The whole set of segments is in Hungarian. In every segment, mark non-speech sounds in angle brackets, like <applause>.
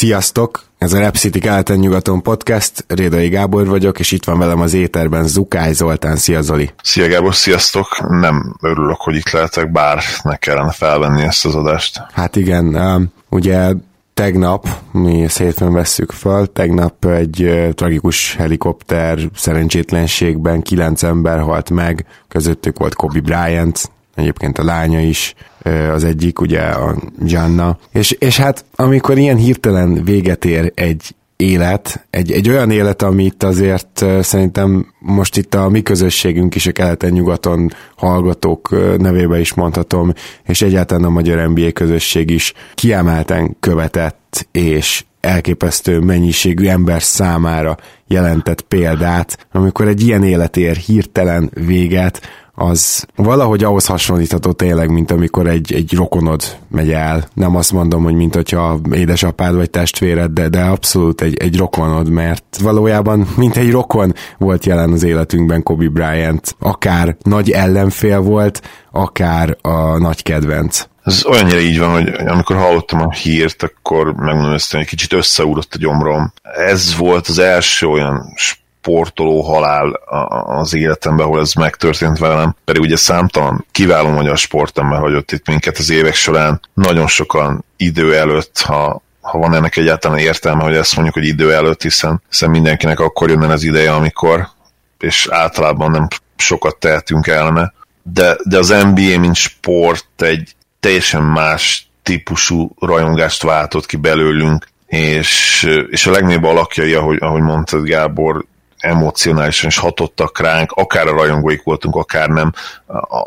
Sziasztok! Ez a Rep City keleten-nyugaton podcast, Rédai Gábor vagyok, és itt van velem az éterben Zukály Zoltán. Szia Zoli! Szia Gábor, sziasztok! Nem örülök, hogy itt lehetek, bár ne kellene felvenni ezt az adást. Hát igen, ugye tegnap, mi hétfőn vesszük föl, tegnap egy tragikus helikopter szerencsétlenségben kilenc ember halt meg, közöttük volt Kobe Bryant, egyébként a lánya is, az egyik, ugye a Gianna. És, és hát amikor ilyen hirtelen véget ér egy élet, egy, egy olyan élet, amit azért szerintem most itt a mi közösségünk is a keleten-nyugaton hallgatók nevébe is mondhatom, és egyáltalán a magyar NBA közösség is kiemelten követett, és elképesztő mennyiségű ember számára jelentett példát, amikor egy ilyen élet ér hirtelen véget, az valahogy ahhoz hasonlítható tényleg, mint amikor egy, egy rokonod megy el. Nem azt mondom, hogy mint hogyha édesapád vagy testvéred, de, de abszolút egy, egy rokonod, mert valójában mint egy rokon volt jelen az életünkben Kobe Bryant. Akár nagy ellenfél volt, akár a nagy kedvenc. Ez olyannyira így van, hogy amikor hallottam a hírt, akkor megmondom hogy egy kicsit összeúrott a gyomrom. Ez volt az első olyan sportoló halál az életemben, ahol ez megtörtént velem, pedig ugye számtalan kiváló magyar sportember hagyott itt minket az évek során, nagyon sokan idő előtt, ha ha van ennek egyáltalán értelme, hogy ezt mondjuk, hogy idő előtt, hiszen, hiszen mindenkinek akkor jönne az ideje, amikor, és általában nem sokat tehetünk ellene, de, de az NBA, mint sport egy teljesen más típusú rajongást váltott ki belőlünk, és, és a legnagyobb alakjai, ahogy, ahogy mondtad Gábor, emocionálisan is hatottak ránk, akár a rajongóik voltunk, akár nem.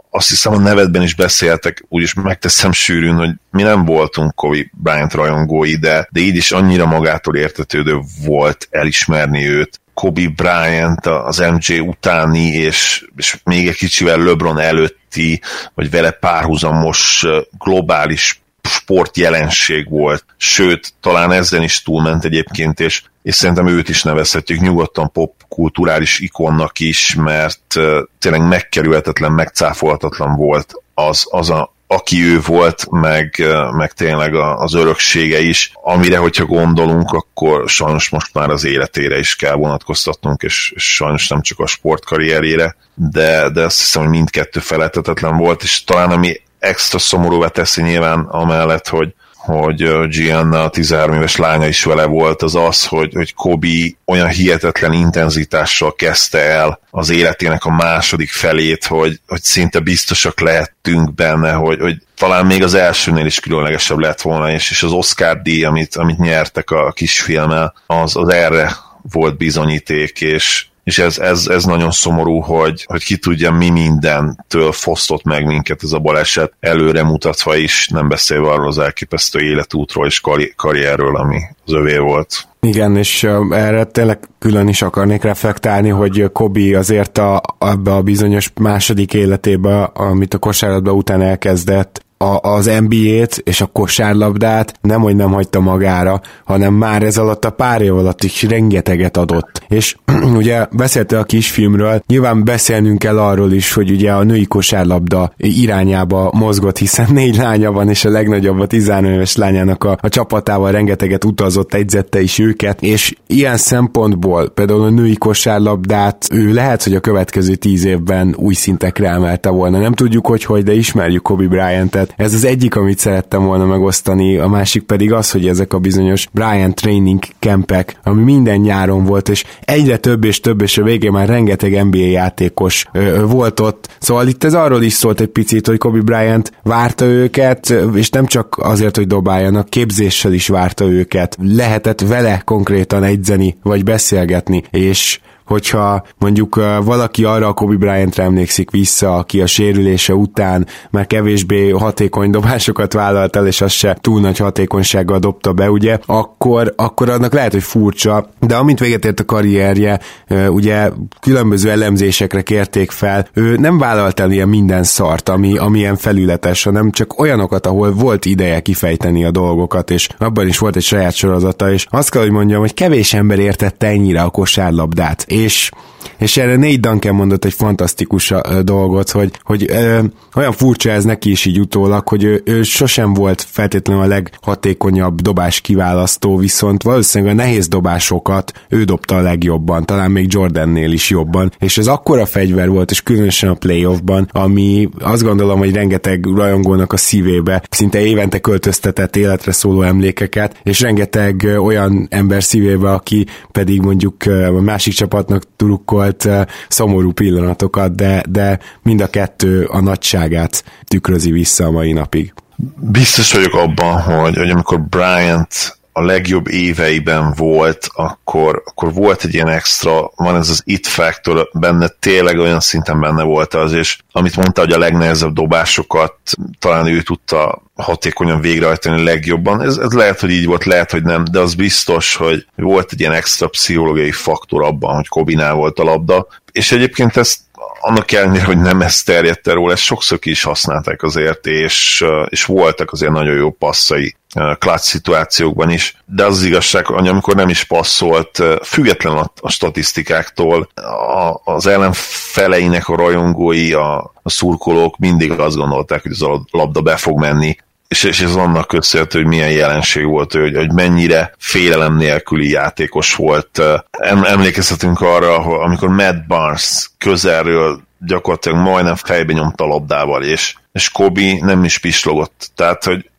Azt hiszem a nevedben is beszéltek, úgyis megteszem sűrűn, hogy mi nem voltunk Kobe Bryant rajongói, de, de így is annyira magától értetődő volt elismerni őt. Kobe Bryant az MJ utáni, és, és még egy kicsivel LeBron előtti, vagy vele párhuzamos globális sportjelenség volt, sőt, talán ezen is túlment egyébként, és, és szerintem őt is nevezhetjük nyugodtan popkulturális ikonnak is, mert tényleg megkerülhetetlen, megcáfolhatatlan volt az, az a, aki ő volt, meg, meg tényleg az öröksége is, amire, hogyha gondolunk, akkor sajnos most már az életére is kell vonatkoztatnunk, és, sajnos nem csak a sportkarrierére, de, de azt hiszem, hogy mindkettő feleltetetlen volt, és talán ami extra szomorúvá teszi nyilván amellett, hogy, hogy Gianna, a 13 éves lánya is vele volt, az az, hogy, hogy Kobi olyan hihetetlen intenzitással kezdte el az életének a második felét, hogy, hogy szinte biztosak lehettünk benne, hogy, hogy talán még az elsőnél is különlegesebb lett volna, és, és az Oscar díj, amit, amit nyertek a kisfilmmel, az, az erre volt bizonyíték, és, és ez, ez, ez nagyon szomorú, hogy, hogy ki tudja, mi mindentől fosztott meg minket ez a baleset, előre mutatva is, nem beszélve arról az elképesztő életútról és karri- karrierről, ami az övé volt. Igen, és erre tényleg külön is akarnék reflektálni, hogy Kobi azért a, abba a bizonyos második életébe, amit a kosárlatba után elkezdett, a, az NBA-t és a kosárlabdát nem, hogy nem hagyta magára, hanem már ez alatt a pár év alatt is rengeteget adott. És <clears throat> ugye beszélte a kisfilmről, nyilván beszélnünk kell arról is, hogy ugye a női kosárlabda irányába mozgott, hiszen <laughs> négy lánya van, és a legnagyobb a 13 éves lányának a, a csapatával rengeteget utazott, egyzette is őket, és ilyen szempontból például a női kosárlabdát ő lehet, hogy a következő tíz évben új szintekre emelte volna. Nem tudjuk, hogy hogy, de ismerjük Kobe Bryant-et, ez az egyik, amit szerettem volna megosztani, a másik pedig az, hogy ezek a bizonyos Brian Training campek, ami minden nyáron volt, és egyre több és több, és a végén már rengeteg NBA játékos ö, volt ott. Szóval itt ez arról is szólt egy picit, hogy Kobe Bryant várta őket, és nem csak azért, hogy dobáljanak, képzéssel is várta őket. Lehetett vele konkrétan egyzeni, vagy beszélgetni, és hogyha mondjuk valaki arra a Kobe Bryant-re emlékszik vissza, aki a sérülése után már kevésbé hatékony dobásokat vállalt el, és azt se túl nagy hatékonysággal dobta be, ugye, akkor, akkor annak lehet, hogy furcsa, de amint véget ért a karrierje, ugye különböző elemzésekre kérték fel, ő nem vállalt el ilyen minden szart, ami, ami ilyen felületes, hanem csak olyanokat, ahol volt ideje kifejteni a dolgokat, és abban is volt egy saját sorozata, és azt kell, hogy mondjam, hogy kevés ember értette ennyire a kosárlabdát, és És erre Nate Duncan mondott egy fantasztikus dolgot, hogy, hogy ö, olyan furcsa ez neki is így utólag, hogy ő, ő sosem volt feltétlenül a leghatékonyabb dobás kiválasztó, viszont valószínűleg a nehéz dobásokat ő dobta a legjobban, talán még Jordannél is jobban, és ez akkora fegyver volt, és különösen a playoffban, ami azt gondolom, hogy rengeteg rajongónak a szívébe szinte évente költöztetett életre szóló emlékeket, és rengeteg olyan ember szívébe, aki pedig mondjuk a másik csapatnak turukkolt szomorú pillanatokat, de, de mind a kettő a nagyságát tükrözi vissza a mai napig. Biztos vagyok abban, hogy, hogy amikor Bryant a legjobb éveiben volt, akkor, akkor volt egy ilyen extra, van ez az it factor, benne tényleg olyan szinten benne volt az, és amit mondta, hogy a legnehezebb dobásokat talán ő tudta hatékonyan végrehajtani legjobban. Ez, ez lehet, hogy így volt, lehet, hogy nem, de az biztos, hogy volt egy ilyen extra pszichológiai faktor abban, hogy Kobinál volt a labda, és egyébként ezt annak ellenére, hogy nem ezt terjedt el róla, ezt sokszor ki is használták azért, és, és voltak azért nagyon jó passzai klács szituációkban is, de az, az igazság, hogy amikor nem is passzolt, független a, a statisztikáktól, a, az ellenfeleinek a rajongói, a, a szurkolók mindig azt gondolták, hogy az a labda be fog menni, és, és ez annak köszönhető, hogy milyen jelenség volt, hogy, hogy mennyire félelem nélküli játékos volt. Em, emlékezhetünk arra, amikor Matt Barnes közelről gyakorlatilag majdnem fejbe nyomta a labdával, és, és Kobi nem is pislogott. Tehát, hogy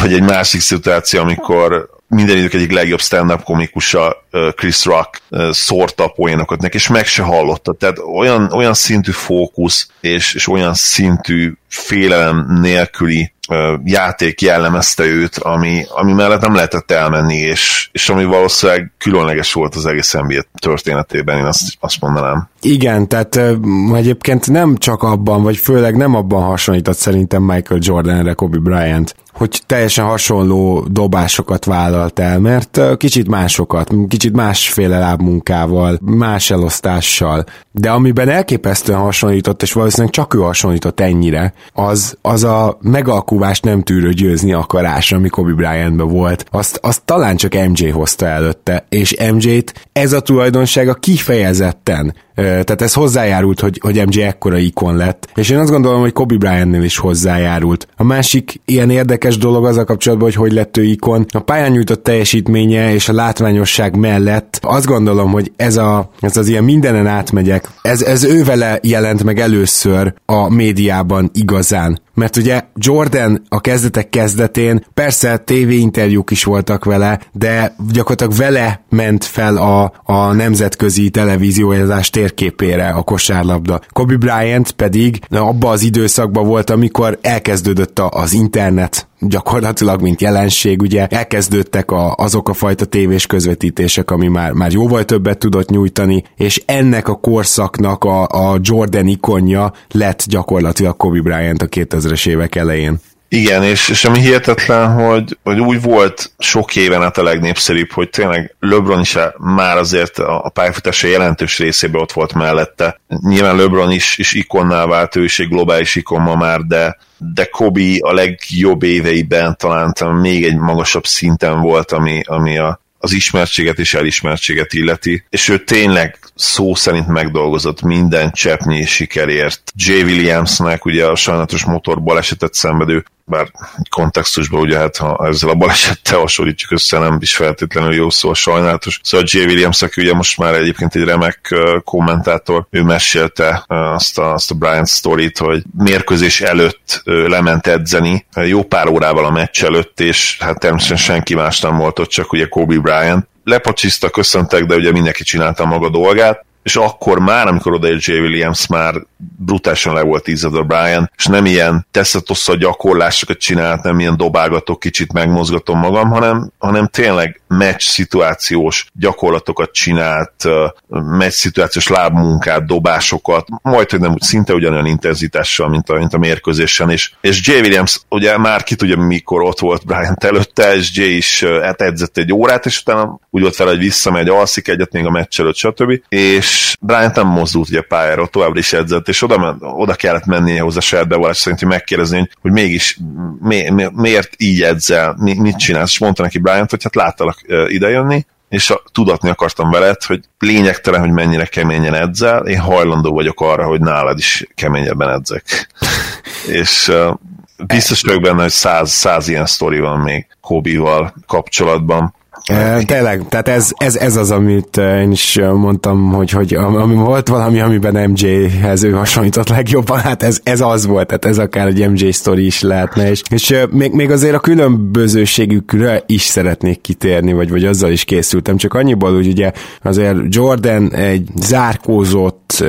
vagy egy másik szituáció, amikor minden idők egyik legjobb stand-up komikusa Chris Rock szórta a poénokat neki, és meg se hallotta. Tehát olyan, olyan szintű fókusz, és, és olyan szintű félelem nélküli játék jellemezte őt, ami, ami mellett nem lehetett elmenni, és, és ami valószínűleg különleges volt az egész NBA történetében, én azt, azt mondanám. Igen, tehát egyébként nem csak abban, vagy főleg nem abban hasonlított szerintem Michael Jordanre Kobe Bryant, hogy teljesen hasonló dobásokat vállalt el, mert kicsit másokat, kicsit másféle lábmunkával, más elosztással, de amiben elképesztően hasonlított, és valószínűleg csak ő hasonlított ennyire, az, az a megalkuvást nem tűrő győzni akarás, ami Kobe Bryantben volt. Azt, azt talán csak MJ hozta előtte, és MJ-t ez a tulajdonsága kifejezetten tehát ez hozzájárult, hogy, hogy MJ ekkora ikon lett, és én azt gondolom, hogy Kobe Bryantnél is hozzájárult. A másik ilyen érdekes dolog az a kapcsolatban, hogy hogy lett ő ikon. A pályán nyújtott teljesítménye és a látványosság mellett azt gondolom, hogy ez, a, ez az ilyen mindenen átmegyek, ez, ez ő jelent meg először a médiában igazán mert ugye Jordan a kezdetek kezdetén, persze tévéinterjúk is voltak vele, de gyakorlatilag vele ment fel a, a nemzetközi televíziózás térképére a kosárlabda. Kobe Bryant pedig abba az időszakban volt, amikor elkezdődött az internet gyakorlatilag, mint jelenség, ugye elkezdődtek a, azok a fajta tévés közvetítések, ami már, már jóval többet tudott nyújtani, és ennek a korszaknak a, a Jordan ikonja lett gyakorlatilag Kobe Bryant a 2000-es évek elején. Igen, és, és ami hihetetlen, hogy, hogy úgy volt sok éven át a legnépszerűbb, hogy tényleg LeBron is már azért a pályafutása jelentős részében ott volt mellette. Nyilván LeBron is, is ikonná vált, ő is egy globális ikon ma már, de, de Kobe a legjobb éveiben talán még egy magasabb szinten volt, ami, ami a, az ismertséget és elismertséget illeti, és ő tényleg szó szerint megdolgozott minden cseppnyi sikerért. J. Williamsnek ugye a sajnálatos motorbalesetet szenvedő bár kontextusban ugye hát ha ezzel a balesettel hasonlítjuk össze, nem is feltétlenül jó szó sajnálatos. Szóval J. Williams, aki ugye most már egyébként egy remek kommentátor, ő mesélte azt a, azt a Bryant sztorit, hogy mérkőzés előtt lement edzeni, jó pár órával a meccs előtt, és hát természetesen senki más nem volt ott, csak ugye Kobe Bryant, lepacsiszta, köszöntek, de ugye mindenki csinálta maga dolgát, és akkor már, amikor oda J. Williams már brutálisan le volt ízad a Brian, és nem ilyen teszetossza gyakorlásokat csinált, nem ilyen dobálgatok, kicsit megmozgatom magam, hanem, hanem tényleg meccs szituációs gyakorlatokat csinált, meccs szituációs lábmunkát, dobásokat, majd, hogy nem szinte ugyanolyan intenzitással, mint a, mint a mérkőzésen is. És J. Williams ugye már ki tudja, mikor ott volt Brian előtte, és J. is hát edzett egy órát, és utána úgy volt fel, hogy visszamegy, alszik egyet még a meccs előtt, stb. És Brian nem mozdult ugye pályára, továbbra is edzett, és oda, oda kellett mennie hozzá saját bevallás szerint, hogy megkérdezni, hogy, hogy mégis mi, mi, miért így edzel, mi, mit csinálsz, és mondta neki Brian, hogy hát láttalak idejönni, és a, tudatni akartam veled, hogy lényegtelen, hogy mennyire keményen edzel, én hajlandó vagyok arra, hogy nálad is keményebben edzek. <laughs> és uh, biztos vagyok benne, hogy száz, száz ilyen sztori van még Kobival kapcsolatban. Tényleg, tehát ez, ez, ez az, amit én is mondtam, hogy, hogy ami volt valami, amiben MJ-hez ő hasonlított legjobban, hát ez, ez az volt, tehát ez akár egy MJ sztori is lehetne, és, és még, még azért a különbözőségükre is szeretnék kitérni, vagy, vagy azzal is készültem, csak annyiból, hogy ugye azért Jordan egy zárkózott,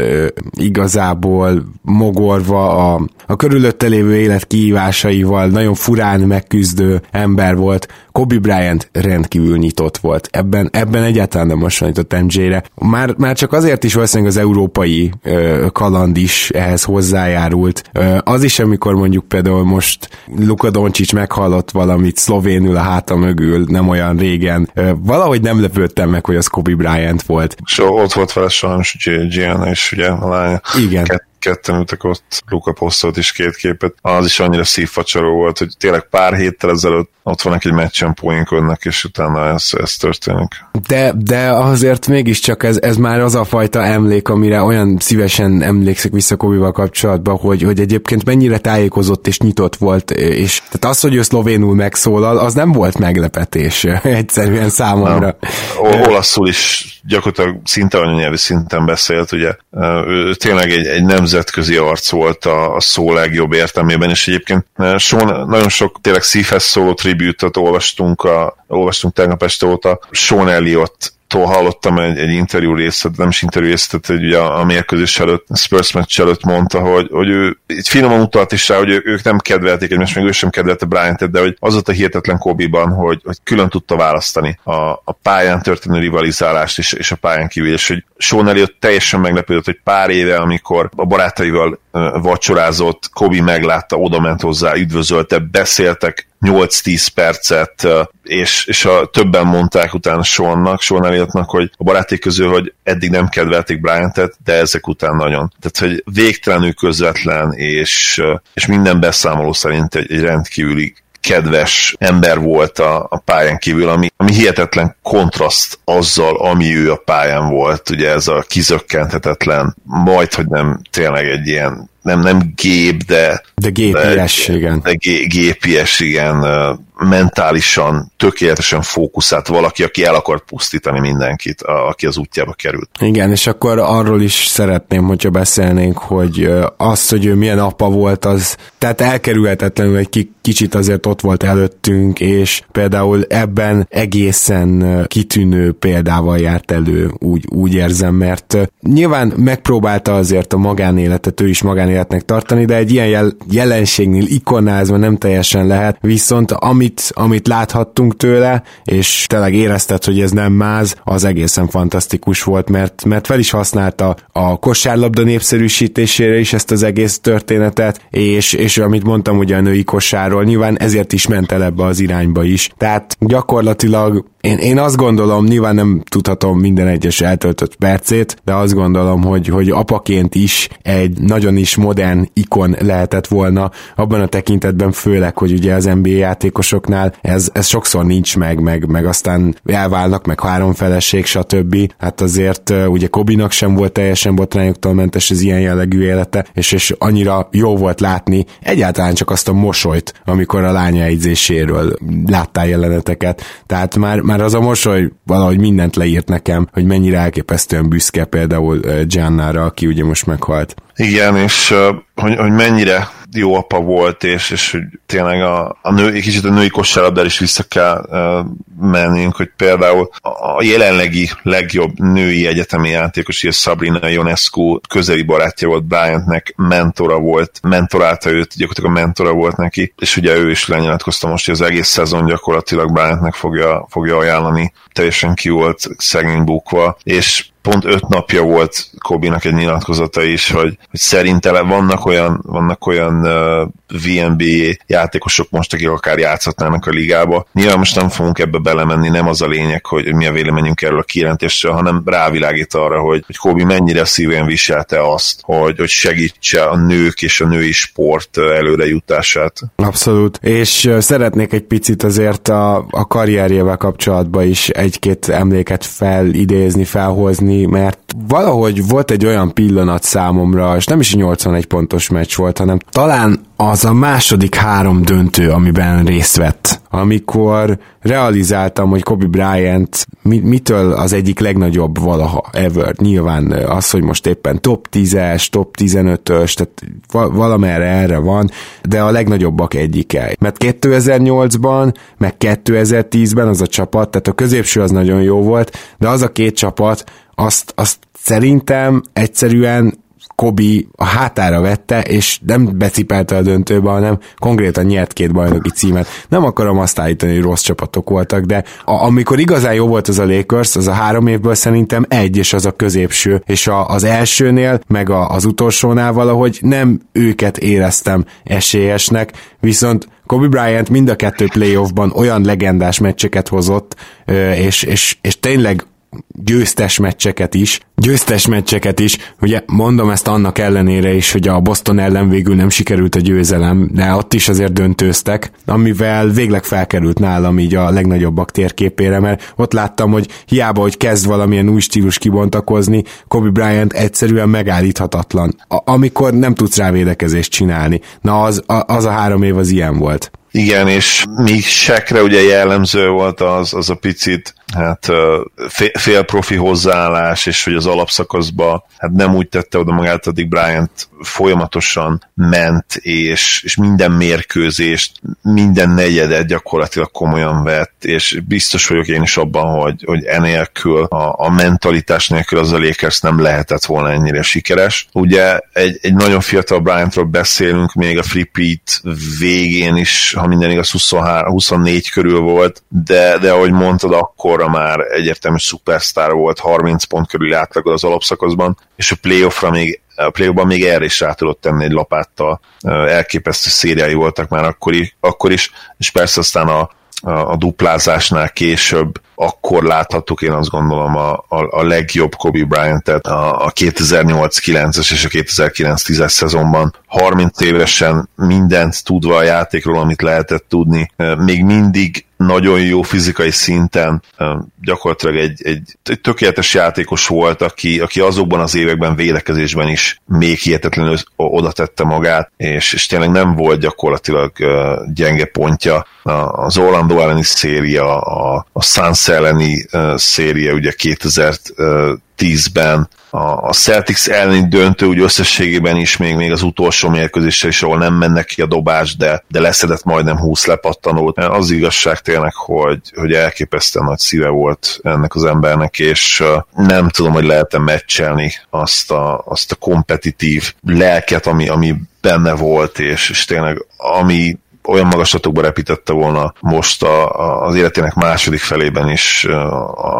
igazából mogorva a, a körülötte lévő élet kihívásaival nagyon furán megküzdő ember volt, Kobe Bryant rendkívül nyitott volt. Ebben, ebben egyáltalán nem hasonlított MJ-re. Már, már csak azért is valószínűleg az európai ö, kaland is ehhez hozzájárult. Ö, az is, amikor mondjuk például most Luka Doncic meghallott valamit szlovénül a háta mögül nem olyan régen. Ö, valahogy nem lepődtem meg, hogy az Kobe Bryant volt. So, ott volt vele sajnos Gianna is, ugye, a lánya. Igen. Kett ketten ültek ott, Luka posztolt is két képet, az is annyira szívfacsaró volt, hogy tényleg pár héttel ezelőtt ott vannak egy meccsen poénkodnak, és utána ez, ez történik. De, de azért mégiscsak ez, ez már az a fajta emlék, amire olyan szívesen emlékszik vissza Kobival kapcsolatban, hogy, hogy egyébként mennyire tájékozott és nyitott volt, és tehát az, hogy ő szlovénul megszólal, az nem volt meglepetés <laughs> egyszerűen számomra. Nem. Olaszul is gyakorlatilag szinte anyanyelvi szinten beszélt, ugye ő tényleg egy, egy nemzetközi arc volt a, a szó legjobb értelmében, és egyébként so, nagyon sok tényleg szívhez szóló tribute olvastunk, a, olvastunk tegnap este óta. Sean Elliott tól hallottam egy, egy interjú részlet, nem is interjú részletet, egy ugye a, a mérkőzés előtt, a Spurs match előtt mondta, hogy, hogy ő egy finoman utalt is rá, hogy ő, ők nem kedvelték egymást, meg ő sem kedvelte Bryant-et, de hogy az volt a hihetetlen Kobe-ban, hogy, hogy külön tudta választani a, a pályán történő rivalizálást és, és a pályán kívül, és hogy Sean Elliott teljesen meglepődött, hogy pár éve, amikor a barátaival vacsorázott, Kobe meglátta, oda ment hozzá, üdvözölte, beszéltek 8-10 percet, és, és a többen mondták utána Seannak, Sean Elliottnak, hogy a baráték közül, hogy eddig nem kedvelték Bryant-et, de ezek után nagyon. Tehát, hogy végtelenül közvetlen, és, és minden beszámoló szerint egy, egy rendkívüli kedves ember volt a, a pályán kívül, ami, ami hihetetlen kontraszt azzal, ami ő a pályán volt, ugye ez a kizökkenthetetlen, majd, hogy nem tényleg egy ilyen nem, nem gép, de... De gépies, de, igen. De gépies, igen, mentálisan, tökéletesen fókuszált valaki, aki el akar pusztítani mindenkit, a, aki az útjába került. Igen, és akkor arról is szeretném, hogyha beszélnénk, hogy az, hogy ő milyen apa volt, az tehát elkerülhetetlenül egy kicsit azért ott volt előttünk, és például ebben egészen kitűnő példával járt elő, úgy, úgy érzem, mert nyilván megpróbálta azért a magánéletet ő is magánéletnek tartani, de egy ilyen jel- jelenségnél ikonázva nem teljesen lehet, viszont ami amit, amit láthattunk tőle, és tényleg érezted, hogy ez nem máz, az egészen fantasztikus volt, mert, mert fel is használta a kosárlabda népszerűsítésére is ezt az egész történetet, és, és amit mondtam ugye a női kosárról, nyilván ezért is ment el ebbe az irányba is. Tehát gyakorlatilag én, én azt gondolom, nyilván nem tudhatom minden egyes eltöltött percét, de azt gondolom, hogy, hogy apaként is egy nagyon is modern ikon lehetett volna, abban a tekintetben főleg, hogy ugye az NBA játékosoknál ez, ez sokszor nincs meg, meg, meg aztán elválnak, meg három feleség, stb. Hát azért ugye Kobinak sem volt teljesen botrányoktól mentes az ilyen jellegű élete, és, és annyira jó volt látni egyáltalán csak azt a mosolyt, amikor a lánya egyzéséről láttál jeleneteket. Tehát már, már már az a mosoly valahogy mindent leírt nekem, hogy mennyire elképesztően büszke például Giannára, aki ugye most meghalt. Igen, és hogy, hogy mennyire jó apa volt, és, és hogy tényleg a, a nő, kicsit a női kosárlabdára is vissza kell uh, mennünk, hogy például a jelenlegi legjobb női egyetemi játékos, ugye Sabrina Ionescu közeli barátja volt Bryantnek, mentora volt, mentorálta őt, gyakorlatilag a mentora volt neki, és ugye ő is lenyilatkozta most, hogy az egész szezon gyakorlatilag Bryantnek fogja, fogja ajánlani, teljesen ki volt szegény bukva, és pont öt napja volt Kobinak egy nyilatkozata is, hogy, hogy szerinte vannak olyan, vannak olyan uh, VNB játékosok most, akik akár játszhatnának a ligába. Nyilván most nem fogunk ebbe belemenni, nem az a lényeg, hogy mi a véleményünk erről a kijelentésről, hanem rávilágít arra, hogy, hogy Kobi mennyire szívén viselte azt, hogy, hogy segítse a nők és a női sport előre jutását. Abszolút, és szeretnék egy picit azért a, a karrierjével kapcsolatban is egy-két emléket felidézni, felhozni, mert valahogy volt egy olyan pillanat számomra, és nem is 81 pontos meccs volt, hanem talán az a második három döntő, amiben részt vett, amikor realizáltam, hogy Kobe Bryant mitől az egyik legnagyobb valaha ever. Nyilván az, hogy most éppen top 10-es, top 15-ös, tehát valamerre erre van, de a legnagyobbak egyike. Mert 2008-ban, meg 2010-ben az a csapat, tehát a középső az nagyon jó volt, de az a két csapat, azt, azt szerintem egyszerűen Kobi a hátára vette, és nem becipelte a döntőbe, hanem konkrétan nyert két bajnoki címet. Nem akarom azt állítani, hogy rossz csapatok voltak, de a, amikor igazán jó volt az a Lakers, az a három évből szerintem egy, és az a középső, és a, az elsőnél, meg a, az utolsónál valahogy nem őket éreztem esélyesnek, viszont Kobe Bryant mind a kettő playoffban olyan legendás meccseket hozott, és, és, és tényleg győztes meccseket is, győztes meccseket is, ugye mondom ezt annak ellenére is, hogy a Boston ellen végül nem sikerült a győzelem, de ott is azért döntőztek, amivel végleg felkerült nálam így a legnagyobbak térképére, mert ott láttam, hogy hiába, hogy kezd valamilyen új stílus kibontakozni, Kobe Bryant egyszerűen megállíthatatlan, a- amikor nem tudsz rá védekezést csinálni. Na az a, az a három év az ilyen volt. Igen, és még sekre ugye jellemző volt az, az a picit hát fél profi hozzáállás, és hogy az alapszakaszba hát nem úgy tette oda magát, addig Bryant folyamatosan ment, és, és minden mérkőzést, minden negyedet gyakorlatilag komolyan vett, és biztos vagyok én is abban, hogy, hogy enélkül, a, a mentalitás nélkül az a Lakers nem lehetett volna ennyire sikeres. Ugye egy, egy nagyon fiatal Bryantról beszélünk, még a Free végén is, ha minden igaz, 23, 24 körül volt, de, de ahogy mondtad, akkor arra már egyértelmű szupersztár volt, 30 pont körül átlagod az alapszakaszban, és a playoffra még a play még erre is rá tudott tenni egy lapáttal. Elképesztő szériái voltak már akkor is, akkor is és persze aztán a, a duplázásnál később akkor láthattuk én azt gondolom a, a, a legjobb Kobe Bryant-et a, a 2008-9-es és a 2009-10-es szezonban. 30 évesen mindent tudva a játékról, amit lehetett tudni, még mindig nagyon jó fizikai szinten, gyakorlatilag egy, egy, egy tökéletes játékos volt, aki, aki azokban az években védekezésben is még hihetetlenül oda tette magát, és, és tényleg nem volt gyakorlatilag gyenge pontja. Az Orlando elleni széria, a, a Suns elleni széria ugye 2010-ben, a Celtics elleni döntő úgy összességében is még, még az utolsó mérkőzéssel is, ahol nem mennek ki a dobás, de, de leszedett majdnem 20 lepattanót. Az igazság tényleg, hogy, hogy elképesztően nagy szíve volt ennek az embernek, és nem tudom, hogy lehet-e meccselni azt a, azt a kompetitív lelket, ami, ami benne volt, és, és tényleg ami olyan magaslatokba repítette volna most a, a, az életének második felében is,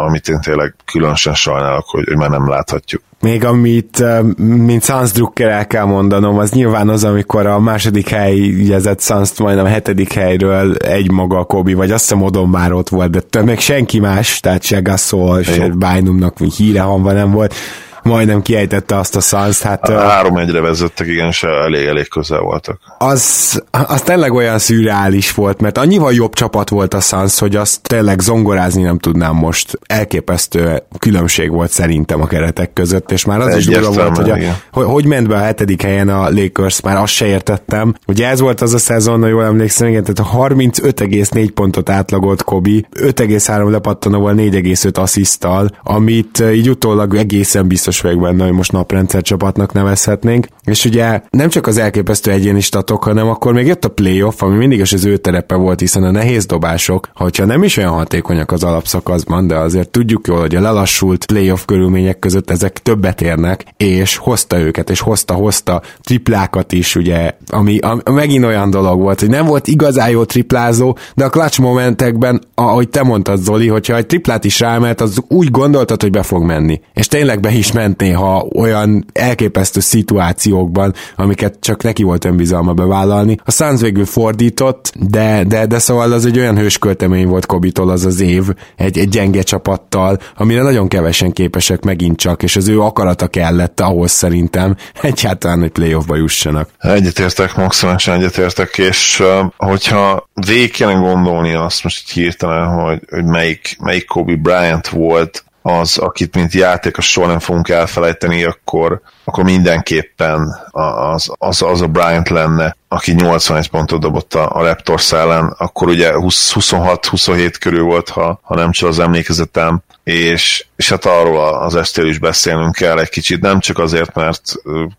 amit én tényleg különösen sajnálok, hogy, hogy már nem láthatjuk. Még amit, mint Sans Drucker el kell mondanom, az nyilván az, amikor a második hely jegyzett Sans majdnem a hetedik helyről egy maga a Kobi, vagy azt hiszem Odom már ott volt, de meg senki más, tehát se Gasol, se Bynumnak híre hanva nem volt majdnem kiejtette azt a Suns. Hát, Három egyre vezettek, igen, és elég-elég közel voltak. Az, az tényleg olyan szürreális volt, mert annyival jobb csapat volt a Suns, hogy azt tényleg zongorázni nem tudnám most. Elképesztő különbség volt szerintem a keretek között, és már az Egy is durva volt, hogy, a, hogy, hogy ment be a hetedik helyen a Lakers, már azt se értettem. Ugye ez volt az a szezon, ha jól emlékszem, igen, tehát a 35,4 pontot átlagolt Kobi, 5,3 lepattanóval, 4,5 asszisztal, amit így utólag egészen biztos biztos vagyok benne, hogy most naprendszer csapatnak nevezhetnénk. És ugye nem csak az elképesztő egyéni statok, hanem akkor még jött a playoff, ami mindig is az ő terepe volt, hiszen a nehéz dobások, hogyha nem is olyan hatékonyak az alapszakaszban, de azért tudjuk jól, hogy a lelassult playoff körülmények között ezek többet érnek, és hozta őket, és hozta-hozta triplákat is, ugye, ami, ami megint olyan dolog volt, hogy nem volt igazán jó triplázó, de a clutch momentekben, ahogy te mondtad, Zoli, hogyha egy triplát is rámelt, az úgy gondoltad, hogy be fog menni. És tényleg be is ment lement néha olyan elképesztő szituációkban, amiket csak neki volt önbizalma bevállalni. A Suns végül fordított, de, de, de szóval az egy olyan hősköltemény volt Kobitól az az év, egy, egy gyenge csapattal, amire nagyon kevesen képesek megint csak, és az ő akarata kellett ahhoz szerintem <laughs> egyáltalán, hogy playoffba jussanak. Egyetértek, maximálisan egyetértek, és hogyha végig kellene gondolni azt most hirtelen, hogy, hogy melyik, melyik Kobe Bryant volt az, akit mint játékos soha nem fogunk elfelejteni, akkor, akkor mindenképpen az, az, az a Bryant lenne, aki 81 pontot dobott a, a Raptors ellen, akkor ugye 26-27 körül volt, ha, ha nem csak az emlékezetem, és, és hát arról az estél is beszélnünk kell egy kicsit, nem csak azért, mert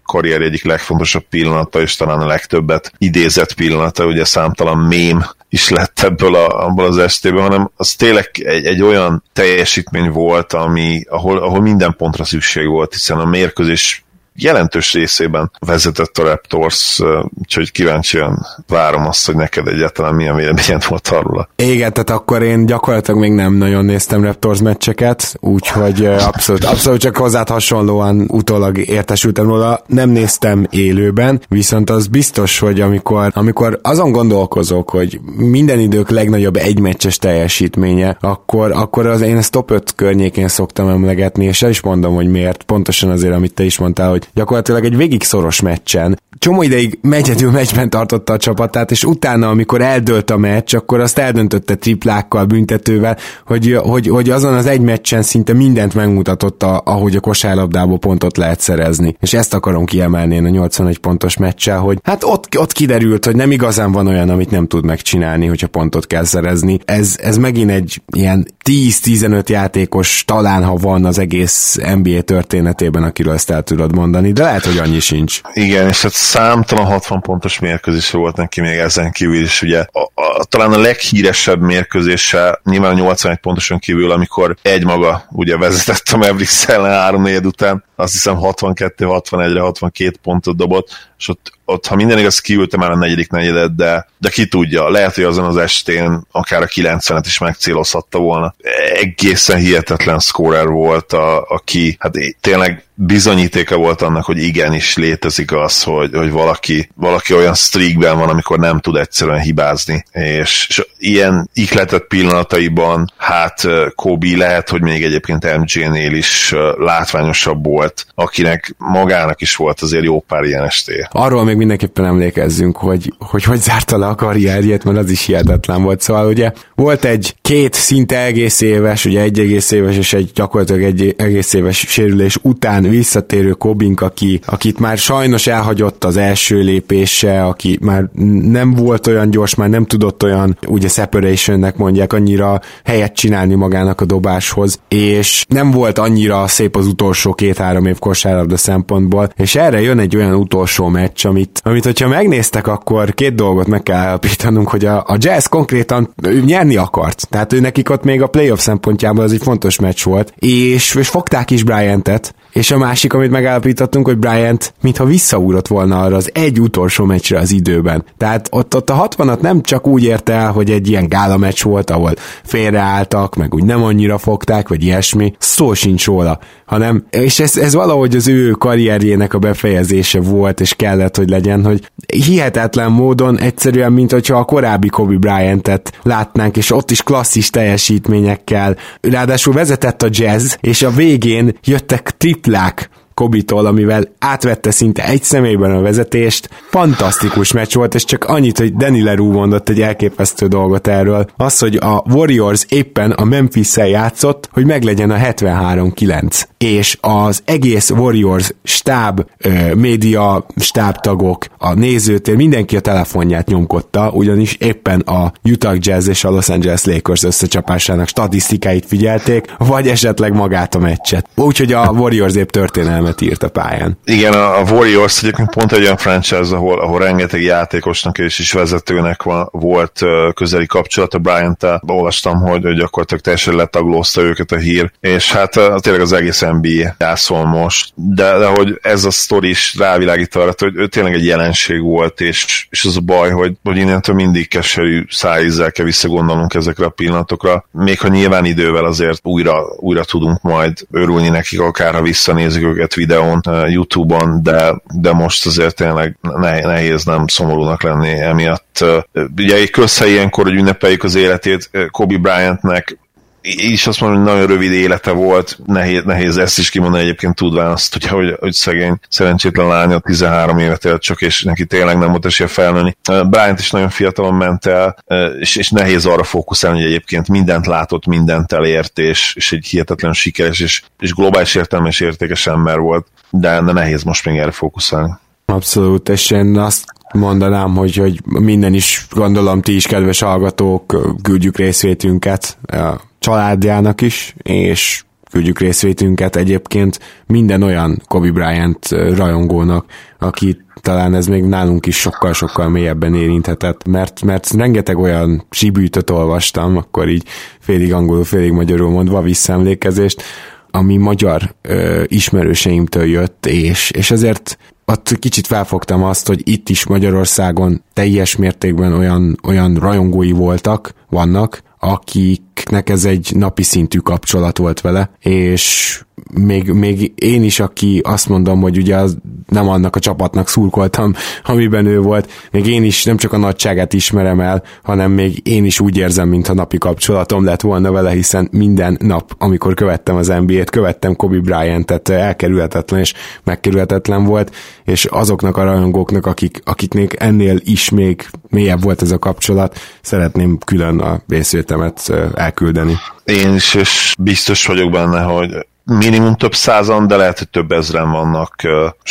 karrier egyik legfontosabb pillanata, és talán a legtöbbet idézett pillanata, ugye számtalan mém is lett ebből, a, abból az estéből, hanem az tényleg egy, egy olyan teljesítmény volt, ami, ahol, ahol minden pontra szükség volt, hiszen a mérkőzés jelentős részében vezetett a Raptors, úgyhogy kíváncsian várom azt, hogy neked egyáltalán milyen véleményed volt arról. Igen, tehát akkor én gyakorlatilag még nem nagyon néztem Raptors meccseket, úgyhogy abszolút, abszolút csak hozzád hasonlóan utólag értesültem róla. Nem néztem élőben, viszont az biztos, hogy amikor, amikor azon gondolkozok, hogy minden idők legnagyobb egymeccses teljesítménye, akkor, akkor az én ezt top 5 környékén szoktam emlegetni, és el is mondom, hogy miért. Pontosan azért, amit te is mondtál, hogy gyakorlatilag egy végig szoros meccsen. Csomó ideig megyedül meccsben tartotta a csapatát, és utána, amikor eldőlt a meccs, akkor azt eldöntötte triplákkal, büntetővel, hogy, hogy, hogy azon az egy meccsen szinte mindent megmutatotta, ahogy a kosárlabdából pontot lehet szerezni. És ezt akarom kiemelni a 81 pontos meccsel, hogy hát ott, ott kiderült, hogy nem igazán van olyan, amit nem tud megcsinálni, hogyha pontot kell szerezni. Ez, ez megint egy ilyen 10-15 játékos, talán ha van az egész NBA történetében, akiről ezt el tudod mondani mondani, de lehet, hogy annyi sincs. Igen, és hát számtalan 60 pontos mérkőzés volt neki még ezen kívül is, ugye a, a, talán a leghíresebb mérkőzése nyilván 81 pontoson kívül, amikor egymaga ugye vezetett a Mavericks ellen 3 után, azt hiszem 62-61-re 62 pontot dobott, és ott, ott ha minden igaz, kiültem már a negyedik negyedet, de, de ki tudja, lehet, hogy azon az estén akár a 90-et is megcélozhatta volna. Egészen hihetetlen scorer volt, a, aki hát tényleg bizonyítéka volt annak, hogy igenis létezik az, hogy, hogy valaki, valaki olyan streakben van, amikor nem tud egyszerűen hibázni. És, és ilyen ikletett pillanataiban, hát Kobe lehet, hogy még egyébként MJ-nél is látványosabb volt, akinek magának is volt azért jó pár ilyen esté. Arról még mindenképpen emlékezzünk, hogy hogy, hogy zárta le a karrierjét, mert az is hihetetlen volt. Szóval ugye volt egy két szinte egész éves, ugye egy egész éves és egy gyakorlatilag egy egész éves sérülés után visszatérő Kobink, aki, akit már sajnos elhagyott az első lépése, aki már nem volt olyan gyors, már nem tudott olyan, ugye separationnek mondják, annyira helyet csinálni magának a dobáshoz, és nem volt annyira szép az utolsó két-három év kosárlabda szempontból, és erre jön egy olyan utolsó meccs, amit, amit hogyha megnéztek, akkor két dolgot meg kell állapítanunk, hogy a, a Jazz konkrétan nyerni akart, tehát ő nekik ott még a playoff szempontjából az egy fontos meccs volt, és, és fogták is Bryantet, és a másik, amit megállapítottunk, hogy Bryant mintha visszaúrott volna arra az egy utolsó meccsre az időben. Tehát ott, ott a 60-at nem csak úgy érte el, hogy egy ilyen gála meccs volt, ahol félreálltak, meg úgy nem annyira fogták, vagy ilyesmi, szó sincs róla, hanem, és ez, ez valahogy az ő karrierjének a befejezése volt, és kellett, hogy legyen, hogy hihetetlen módon egyszerűen, mint hogyha a korábbi Kobe Bryantet látnánk, és ott is klasszis teljesítményekkel, ráadásul vezetett a jazz, és a végén jöttek slack Kobitól, amivel átvette szinte egy személyben a vezetést. Fantasztikus meccs volt, és csak annyit, hogy Danny Leroux mondott egy elképesztő dolgot erről. Az, hogy a Warriors éppen a memphis játszott, hogy meglegyen a 73-9. És az egész Warriors stáb, média stábtagok, a nézőtér, mindenki a telefonját nyomkodta, ugyanis éppen a Utah Jazz és a Los Angeles Lakers összecsapásának statisztikáit figyelték, vagy esetleg magát a meccset. Úgyhogy a Warriors épp történelme történelmet írt a pályán. Igen, a Warriors egyébként pont egy olyan franchise, ahol, ahol rengeteg játékosnak és is vezetőnek van, volt közeli kapcsolat a Bryant-tel. Olvastam, hogy, hogy gyakorlatilag teljesen letaglózta őket a hír, és hát tényleg az egész NBA jászol most, de, de hogy ez a sztori is rávilágít arra, hogy ő tényleg egy jelenség volt, és, és az a baj, hogy, hogy innentől mindig keserű szájízzel kell visszagondolnunk ezekre a pillanatokra, még ha nyilván idővel azért újra, újra tudunk majd örülni nekik, akár ha visszanézzük őket videón, Youtube-on, de, de most azért tényleg nehéz nem szomorúnak lenni emiatt. Ugye egy közhely ilyenkor, hogy ünnepeljük az életét, Kobe Bryantnek én is azt mondom, hogy nagyon rövid élete volt, nehéz, nehéz ezt is kimondani egyébként tudván azt, ugye, hogy, hogy szegény, szerencsétlen lánya 13 évet élt csak, és neki tényleg nem volt esélye felnőni. Bryant is nagyon fiatalon ment el, és, és nehéz arra fókuszálni, hogy egyébként mindent látott, mindent elért, és, és egy hihetetlen sikeres, és, és globális értelmes értékes ember volt, de, nehéz most még erre fókuszálni. Abszolút, és én azt mondanám, hogy, hogy minden is, gondolom ti is, kedves hallgatók, küldjük részvétünket családjának is, és küldjük részvétünket. Egyébként minden olyan Kobe Bryant rajongónak, aki talán ez még nálunk is sokkal-sokkal mélyebben érinthetett, mert, mert rengeteg olyan sibűtöt olvastam, akkor így félig angolul, félig magyarul mondva visszaemlékezést, ami magyar ö, ismerőseimtől jött, és, és ezért ott kicsit felfogtam azt, hogy itt is Magyarországon teljes mértékben olyan, olyan rajongói voltak, vannak, akiknek ez egy napi szintű kapcsolat volt vele, és még, még én is, aki azt mondom, hogy ugye az nem annak a csapatnak szurkoltam, amiben ő volt, még én is nem csak a nagyságát ismerem el, hanem még én is úgy érzem, mintha napi kapcsolatom lett volna vele, hiszen minden nap, amikor követtem az NBA-t, követtem Kobe Bryant-et, elkerülhetetlen és megkerülhetetlen volt, és azoknak a rajongóknak, akik, akiknek ennél is még mélyebb volt ez a kapcsolat, szeretném külön a részvétemet elküldeni. Én is, és biztos vagyok benne, hogy minimum több százan, de lehet, hogy több ezren vannak.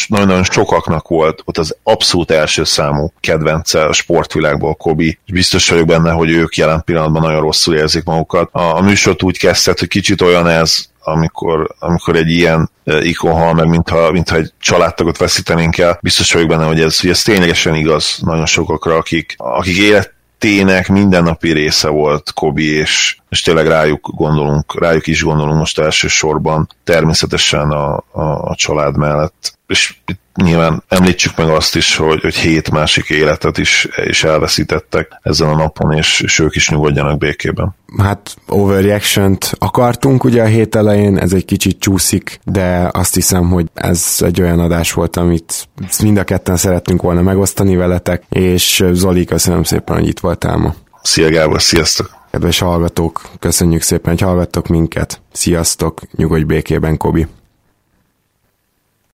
Nagyon-nagyon sokaknak volt ott az abszolút első számú kedvence a sportvilágból Kobi. Biztos vagyok benne, hogy ők jelen pillanatban nagyon rosszul érzik magukat. A, a műsort úgy kezdett, hogy kicsit olyan ez, amikor, amikor egy ilyen ikon hal meg, mintha, mintha egy családtagot veszítenénk el. Biztos vagyok benne, hogy ez, hogy ez ténylegesen igaz nagyon sokakra, akik, akik élet tének mindennapi része volt Kobi, és, és tényleg rájuk gondolunk, rájuk is gondolunk most elsősorban, természetesen a, a, a család mellett. És itt nyilván említsük meg azt is, hogy, hogy hét másik életet is, is elveszítettek ezen a napon, és, és ők is nyugodjanak békében. Hát overreaction akartunk ugye a hét elején, ez egy kicsit csúszik, de azt hiszem, hogy ez egy olyan adás volt, amit mind a ketten szerettünk volna megosztani veletek, és Zoli, köszönöm szépen, hogy itt voltál ma. Szia Gábor, sziasztok! Kedves hallgatók, köszönjük szépen, hogy hallgattok minket. Sziasztok, nyugodj békében, Kobi!